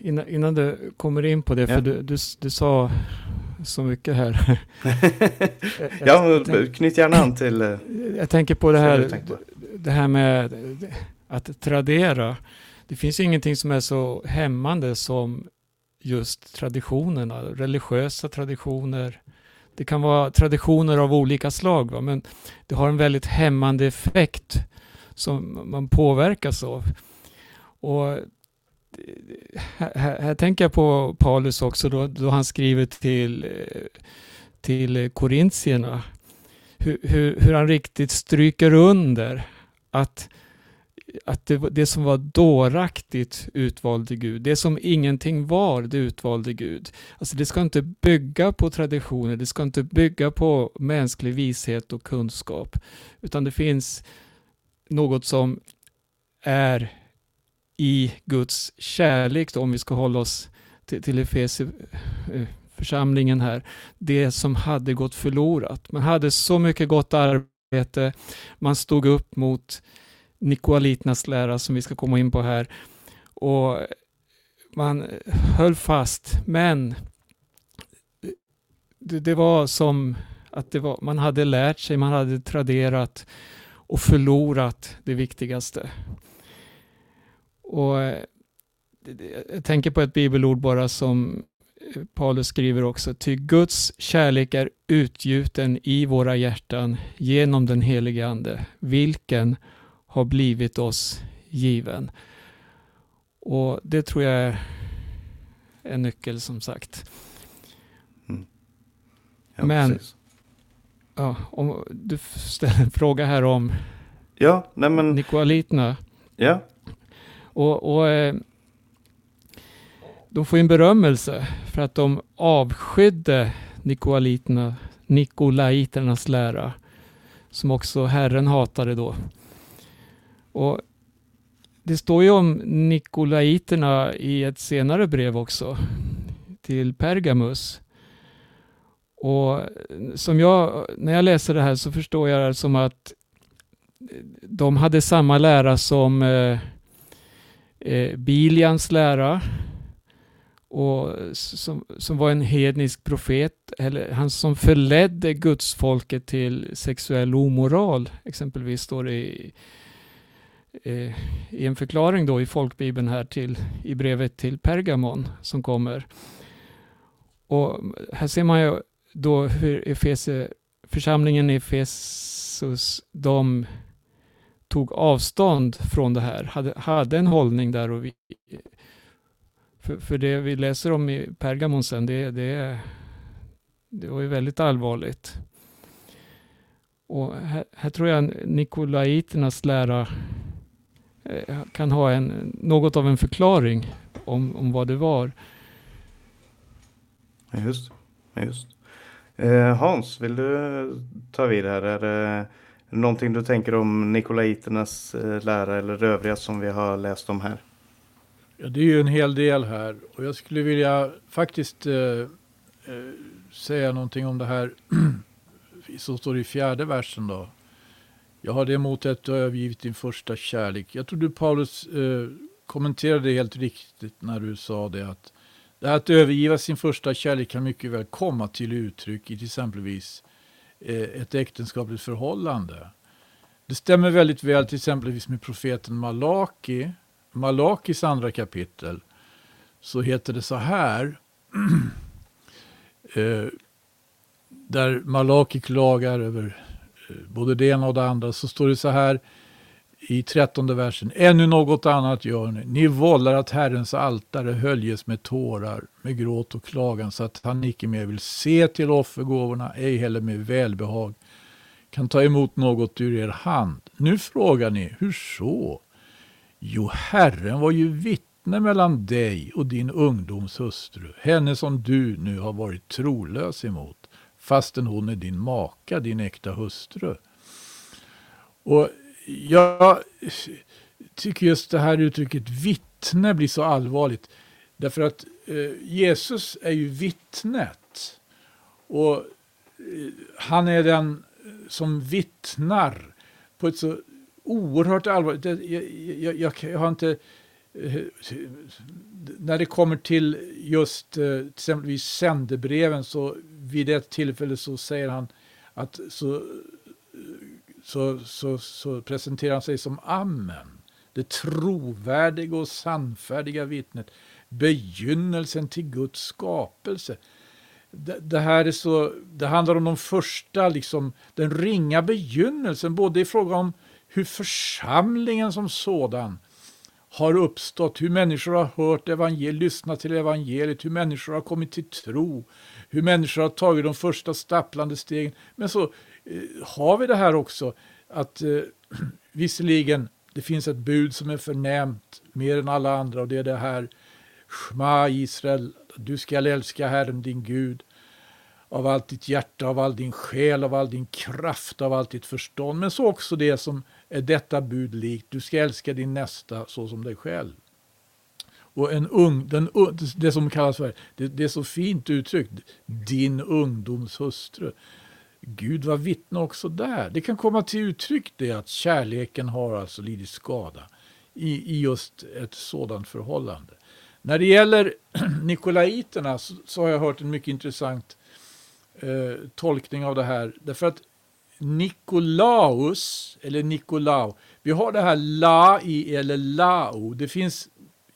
innan, innan du kommer in på det, för du, du, du sa så mycket här. [LAUGHS]
ja, knyt gärna an till... Eh,
jag tänker på det här, det här med att tradera. Det finns ingenting som är så hämmande som just traditionerna, religiösa traditioner. Det kan vara traditioner av olika slag, va? men det har en väldigt hämmande effekt som man påverkas av. Och här, här, tänker jag på Paulus också då, då han skriver till, till korintierna. Hur, hur, hur han riktigt stryker under att att det, det som var dåraktigt utvalde Gud, det som ingenting var, det utvalde Gud. Alltså det ska inte bygga på traditioner, det ska inte bygga på mänsklig vishet och kunskap, utan det finns något som är i Guds kärlek, då, om vi ska hålla oss till, till Efesie eh, församlingen här, det som hade gått förlorat. Man hade så mycket gott arbete, man stod upp mot Nikoliternas lära som vi ska komma in på här. Och man höll fast, men det, det var som att det var, man hade lärt sig, man hade traderat och förlorat det viktigaste. Och jag tänker på ett bibelord bara som Paulus skriver också, ty Guds kärlek är utgjuten i våra hjärtan genom den helige Ande, vilken har blivit oss given. Och det tror jag är en nyckel som sagt. Mm. Ja, Men ja, om du ställer en fråga här om
ja, nej men,
Nikoliterna.
Ja.
Och, och eh, de får en berömmelse för att de avskydde Nikolaiterna, Nikolaiternas lära som också Herren hatade då. Och det står ju om Nikolaiterna i ett senare brev också till Pergamus. Och som jag, när jag läser det här så förstår jag det som att de hade samma lära som eh, eh, Bilians lära och som, som var en hednisk profet, eller han som förledde gudsfolket till sexuell omoral, exempelvis står det i, eh, i en förklaring då i folkbibeln här till, i brevet till Pergamon som kommer. Och här ser man ju då hur Efese, församlingen i Efesus, de tog avstånd från det här, hade, hade en hållning där och vi, för, för det vi läser om i Pergamon sen, det, det, det var ju väldigt allvarligt. Och här, här tror jag Nikolaiternas lära eh, kan ha en, något av en förklaring om, om vad det var.
Just, just. Eh, Hans, vill du ta vid här? Är det någonting du tänker om Nikolaiternas eh, lära eller det övriga som vi har läst om här?
Ja, det är ju en hel del här och jag skulle vilja faktiskt eh, eh, säga någonting om det här [CLEARS THROAT] som står i fjärde versen då. Jag har det emot att du har övergivit din första kärlek. Jag tror du Paulus eh, kommenterade helt riktigt när du sa det att det här att övergiva sin första kärlek kan mycket väl komma till uttryck i till exempelvis eh, Eh, ett äktenskapligt förhållande. Det stämmer väldigt väl till exempelvis med profeten Malaki Malakis andra kapitel så heter det så här. [CLEARS THROAT] eh, där Malaki klagar över eh, både det ena och det andra så står det så här i trettonde versen. Ännu något annat gör ni. Ni vållar att Herrens altare höljes med tårar, med gråt och klagan så att han icke mer vill se till offergåvorna, ej heller med välbehag kan ta emot något ur er hand. Nu frågar ni, hur så? Jo, Herren var ju vittne mellan dig och din ungdoms hustru, henne som du nu har varit trolös emot, fastän hon är din maka, din äkta hustru. Och jag tycker just det här uttrycket vittne blir så allvarligt. Därför att eh, Jesus är ju vittnet. Och eh, han är den som vittnar på ett så oerhört allvarligt. Jag, jag, jag, jag har inte... Eh, när det kommer till just eh, exempelvis sändebreven så vid ett tillfälle så säger han att så, eh, så, så, så presenterar han sig som Amen. Det trovärdiga och sannfärdiga vittnet. Begynnelsen till Guds skapelse. Det, det, här är så, det handlar om de första, liksom, den ringa begynnelsen, både i fråga om hur församlingen som sådan har uppstått, hur människor har hört evangeliet, lyssnat till evangeliet, hur människor har kommit till tro, hur människor har tagit de första stapplande stegen. Men så Eh, har vi det här också att eh, [CLEARS THROAT] visserligen det finns ett bud som är förnämt mer än alla andra och det är det här Shma Israel, du skall älska Herren din Gud av allt ditt hjärta, av all din själ, av all din kraft, av allt ditt förstånd. Men så också det som är detta bud likt. Du ska älska din nästa så som dig själv. Och en ung, den, det som kallas för, det, det är så fint uttryckt, din ungdoms hustru. Gud var vittne också där. Det kan komma till uttryck det att kärleken har alltså lidit skada i, i just ett sådant förhållande. När det gäller [CLEARS THROAT] Nikolaiterna så, så har jag hört en mycket intressant eh, tolkning av det här. Därför att Nikolaus, eller Nikolau, vi har det här la i eller lao. Det finns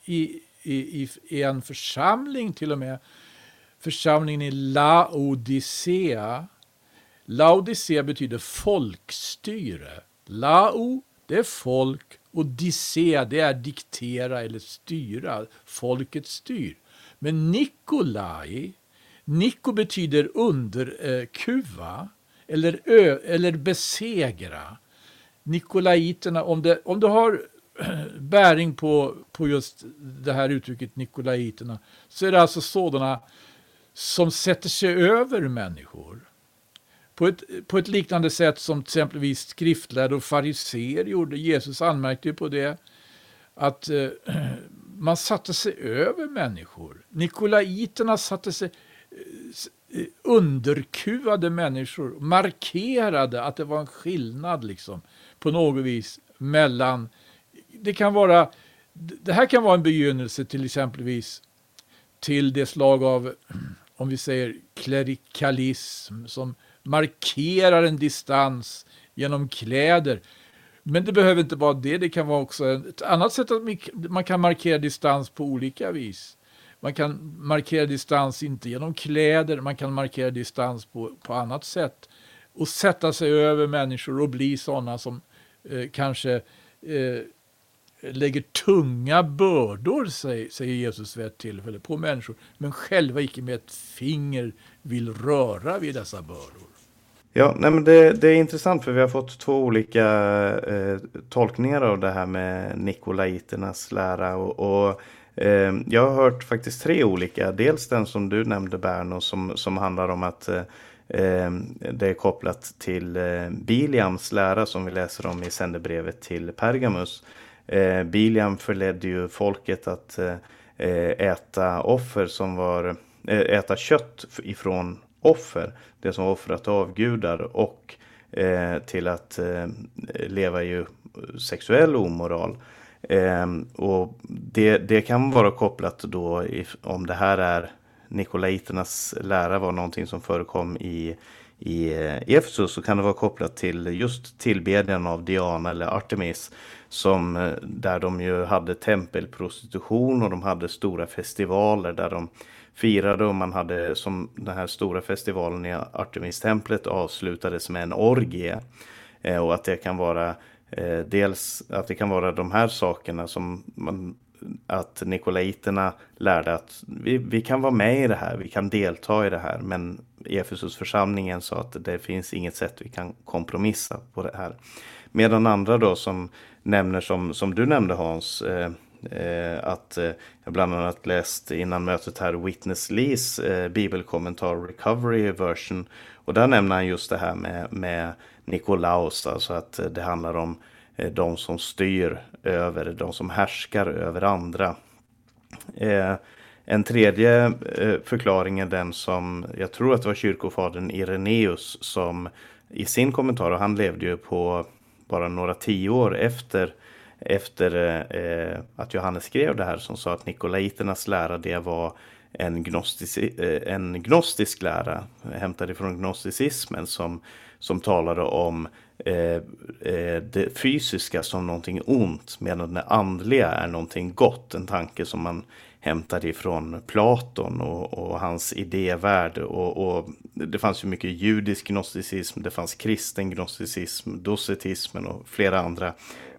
i, i, i en församling till och med, församlingen i Laodicea. Laodicea betyder folkstyre. Lao, det är folk och dicea, det är diktera eller styra. Folket styr. Men Nikolai, Niko betyder underkuva eh, eller, ö, eller besegra. Nikolaiterna, om det, om det har [CLEARS THROAT] bäring på, på just det här uttrycket Nikolaiterna, så är det alltså sådana som sätter sig över människor. På ett, på ett liknande sätt som exempelvis skriftlärda och fariser gjorde. Jesus anmärkte ju på det. Att eh, [CLEARS THROAT] man satte sig över människor. Nikolaiterna satte sig eh, eh, underkuvade människor, markerade att det var en skillnad liksom på något vis mellan, det kan vara, det här kan vara en begynnelse till exempelvis till det slag av, [CLEARS THROAT] om vi säger klerikalism som markerar en distans genom kläder. Men det behöver inte vara det, det kan vara också ett annat sätt att man kan markera distans på olika vis. Man kan markera distans inte genom kläder, man kan markera distans på, på annat sätt. Och sätta sig över människor och bli sådana som eh, kanske eh, lägger tunga bördor, säger, säger Jesus vid ett tillfälle, på människor, men själva icke med ett finger vill röra vid dessa bördor.
Ja, nej men det, det, är intressant för vi har fått två olika eh, tolkningar av det här med Nikolaiternas lära. Och, och eh, jag har hört faktiskt tre olika. Dels den som du nämnde Berno som, som handlar om att eh, eh det är kopplat till eh, Biliams lära som vi läser om i sändebrevet till Pergamus. Eh, Biliam förledde ju folket att eh, eh äta offer som var eh, äta kött ifrån offer, det som var offrat av gudar och eh, till att eh, leva i sexuell omoral. Eh, och det, det kan vara kopplat då if, om det här är Nikolaiternas lära var någonting som förekom i i eh, Efesus så kan det vara kopplat till just tillbedjan av Diana eller Artemis som eh, där de ju hade tempelprostitution och de hade stora festivaler där de firade och man hade som den här stora festivalen i Artemistemplet avslutades med en orgie. Eh, och att det kan vara eh, dels att det kan vara de här sakerna som man att nikolaiterna lärde att vi, vi kan vara med i det här, vi kan delta i det här. Men Efesusförsamlingen sa att det finns inget sätt vi kan kompromissa på det här. Medan andra då som nämner som, som du nämnde Hans, eh, Eh, Eh, att eh, jag bland annat läst innan mötet här Witness Lees eh, bibelkommentar Recovery Version. Och där nämner han just det här med, med Nikolaus, alltså att eh, det handlar om eh, de som styr över, de som härskar över andra. Eh, en tredje eh, förklaring är den som, jag tror att det var kyrkofadern Ireneus som i sin kommentar, och han levde ju på bara några tio år efter efter eh, att Johannes skrev det här som sa att Nikolaiternas lära det var en, gnostisk, eh, en gnostisk lära hämtad ifrån gnosticismen som, som talade om eh, eh, det fysiska som någonting ont medan det andliga är någonting gott. En tanke som man hämtade ifrån Platon och, och hans idévärld. Och, och, det fanns ju mycket judisk gnosticism, det fanns kristen gnosticism, docetismen och flera andra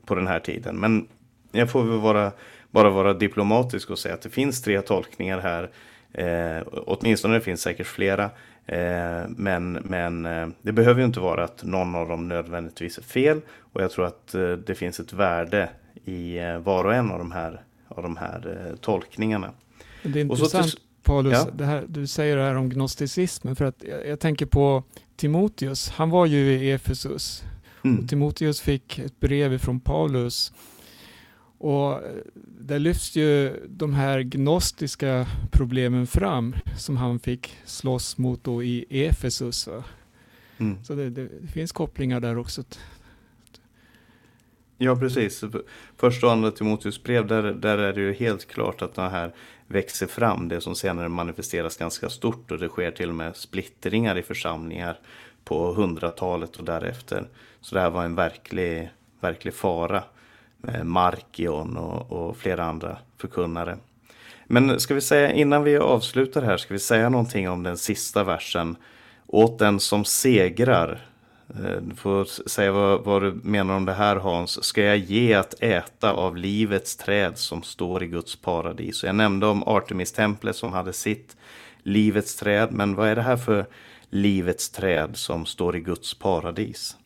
på den här tiden. Men jag får väl vara, bara vara diplomatisk och säga att det finns tre tolkningar här. Eh, åtminstone det finns säkert flera. Eh, men men eh, det behöver ju inte vara att någon av dem nödvändigtvis är fel. Och jag tror att eh, det finns ett värde i eh, var och en av de här, av de här eh, tolkningarna.
Det är intressant till, Paulus, ja. här, du säger det här om gnosticismen. För att jag, jag tänker på Timoteus, han var ju i Efesus Mm. Timoteus fick ett brev från Paulus och eh, där lyfts ju de här gnostiska problemen fram som han fick slåss mot då i Efesus. Mm. Så det, det, det, finns kopplingar där också.
Ja, precis. Första och andra Timoteus brev, där, där är det ju helt klart att det här växer fram, det som senare manifesteras ganska stort och det sker till och med splittringar i församlingar på hundratalet och därefter. Så det här var en verklig, verklig fara med Markion och, och flera andra förkunnare. Men ska vi säga innan vi avslutar här, ska vi säga någonting om den sista versen. Åt den som segrar. Eh, du får säga vad, vad, du menar om det här Hans. Ska jag ge att äta av livets träd som står i Guds paradis? Jag nämnde om Artemis-templet som hade sitt livets träd. Men vad är det här för livets träd som står i Guds paradis?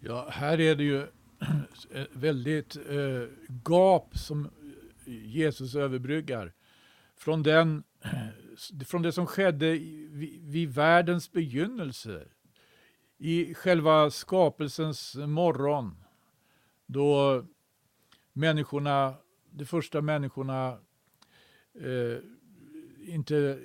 Ja, här är det ju [CLEARS THROAT] ett väldigt eh, gap som Jesus överbryggar. Från den [CLEARS THROAT] från det som skedde vid, vid världens begynnelse. I själva skapelsens morgon. Då människorna, de första människorna eh, inte,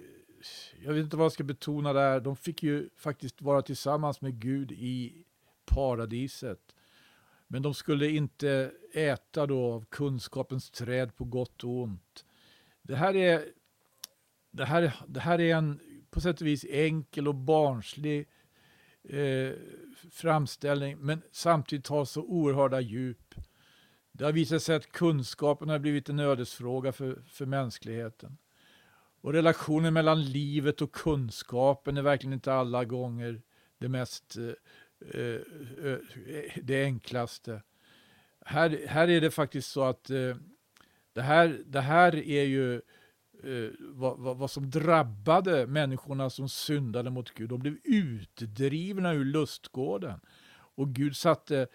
jag vet inte vad jag ska betona där, de fick ju faktiskt vara tillsammans med Gud i paradiset. Men de skulle inte äta då av kunskapens träd på gott och ont. Det här är, det här, det här är en på sätt och vis enkel och barnslig eh, framställning, men samtidigt har så oerhörda djup. Det har visat sig att kunskapen har blivit en ödesfråga för, för mänskligheten. Och relationen mellan livet och kunskapen är verkligen inte alla gånger det mest eh, Eh, eh, det enklaste. Här, här är det faktiskt så att eh, det, här, det här är ju vad, vad, vad som drabbade människorna som syndade mot Gud. De blev utdrivna ur lustgården. Och Gud satte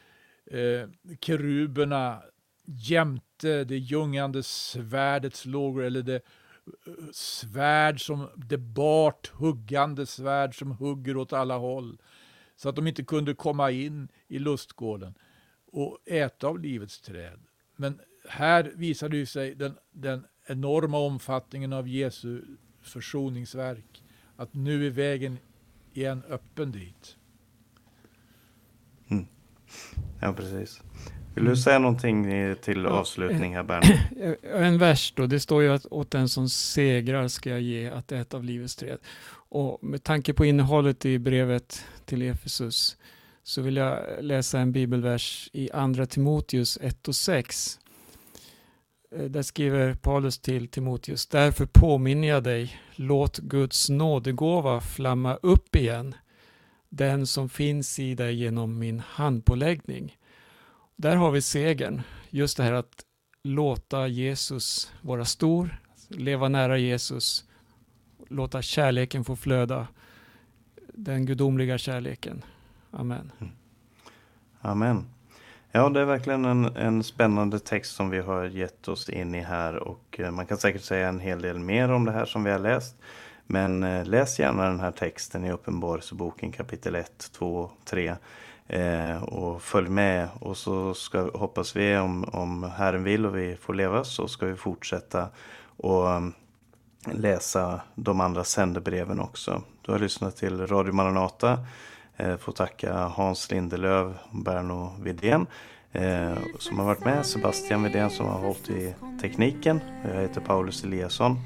eh, keruberna jämte det ljungande svärdets lågor, eller det svärd som, det bart huggande svärd som hugger åt alla håll. Så att de inte kunde komma in i lustgården och äta av livets träd. Men här visar det ju sig den, den enorma omfattningen av Jesu försoningsverk. Att nu är vägen igen öppen dit.
Ja, precis. Vill du säga någonting till avslutning här, Bernt? [CLEARS THROAT]
En vers då, det står ju att åt den som segrar ska jag ge att äta av livets träd. Och med tanke på innehållet i brevet till Efesus så vill jag läsa en bibelvers i Andra Timoteus 1 och 6. Eh, där skriver Paulus till Timoteus, därför påminner jag dig, låt Guds nådegåva flamma upp igen, den som finns i dig genom min handpåläggning. Där har vi segern, just det här att låta Jesus vara stor, leva nära Jesus, låta kärleken få flöda, den gudomliga kärleken. Amen. Mm.
Amen. Ja, det är verkligen en, en spännande text som vi har gett oss in i här och eh, man kan säkert säga en hel del mer om det här som vi har läst. Men eh, läs gärna den här texten i Uppenbarelseboken kapitel 1, 2, 3 eh, och följ med och så ska, hoppas vi om, om Herren vill och vi får leva så ska vi fortsätta och läsa de andra sändebreven också. Du har lyssnat till Radio Maranata. Eh, får tacka Hans Lindelöv och Berno Widén eh, som har varit med. Sebastian Widén som har hållit i tekniken. Jag heter Paulus Eliasson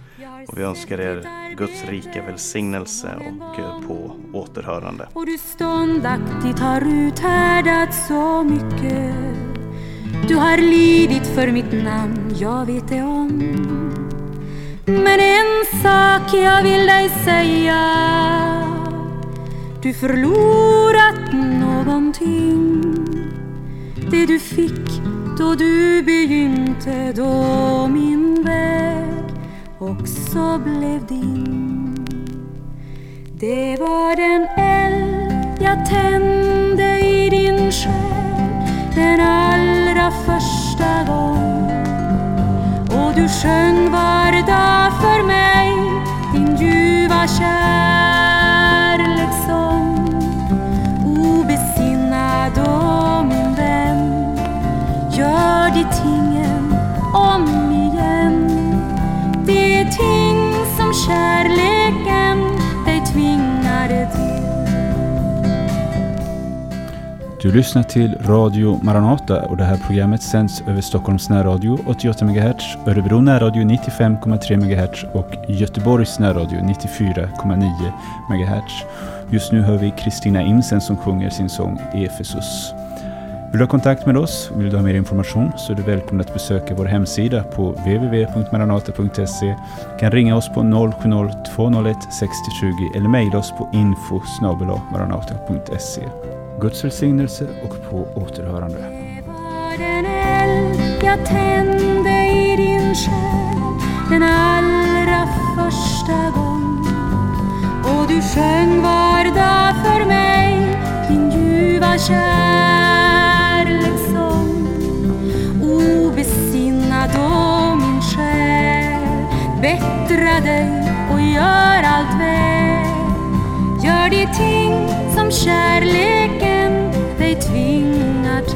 och vi önskar er Guds rika välsignelse och eh, på återhörande.
Och du ståndaktigt har uthärdat så mycket Du har lidit för mitt namn, jag vet det om men en sak jag vill dig säga. Du förlorat någonting. Det du fick då du begynte Då min väg också blev din. Det var den eld jag tände i din själ den allra första gången du sjöng var dag för mig din ljuva kärlek.
Du lyssnar till Radio Maranata och det här programmet sänds över Stockholms närradio 88 MHz, Örebro närradio 95,3 MHz och Göteborgs närradio 94,9 MHz. Just nu hör vi Kristina Imsen som sjunger sin sång Efesus. Vill du ha kontakt med oss? Vill du ha mer information så är du välkommen att besöka vår hemsida på www.maranata.se. Du kan ringa oss på 070-201 6020 eller mejla oss på info maranata.se. Guds välsignelse och på återhörande.
Det var den eld jag tände i din själ den allra första gång och du sjöng var dag för mig din ljuva kärlekssång obesinnad då min själ bättra dig och gör allt väl. Gör de ting som kärleken bli tvingad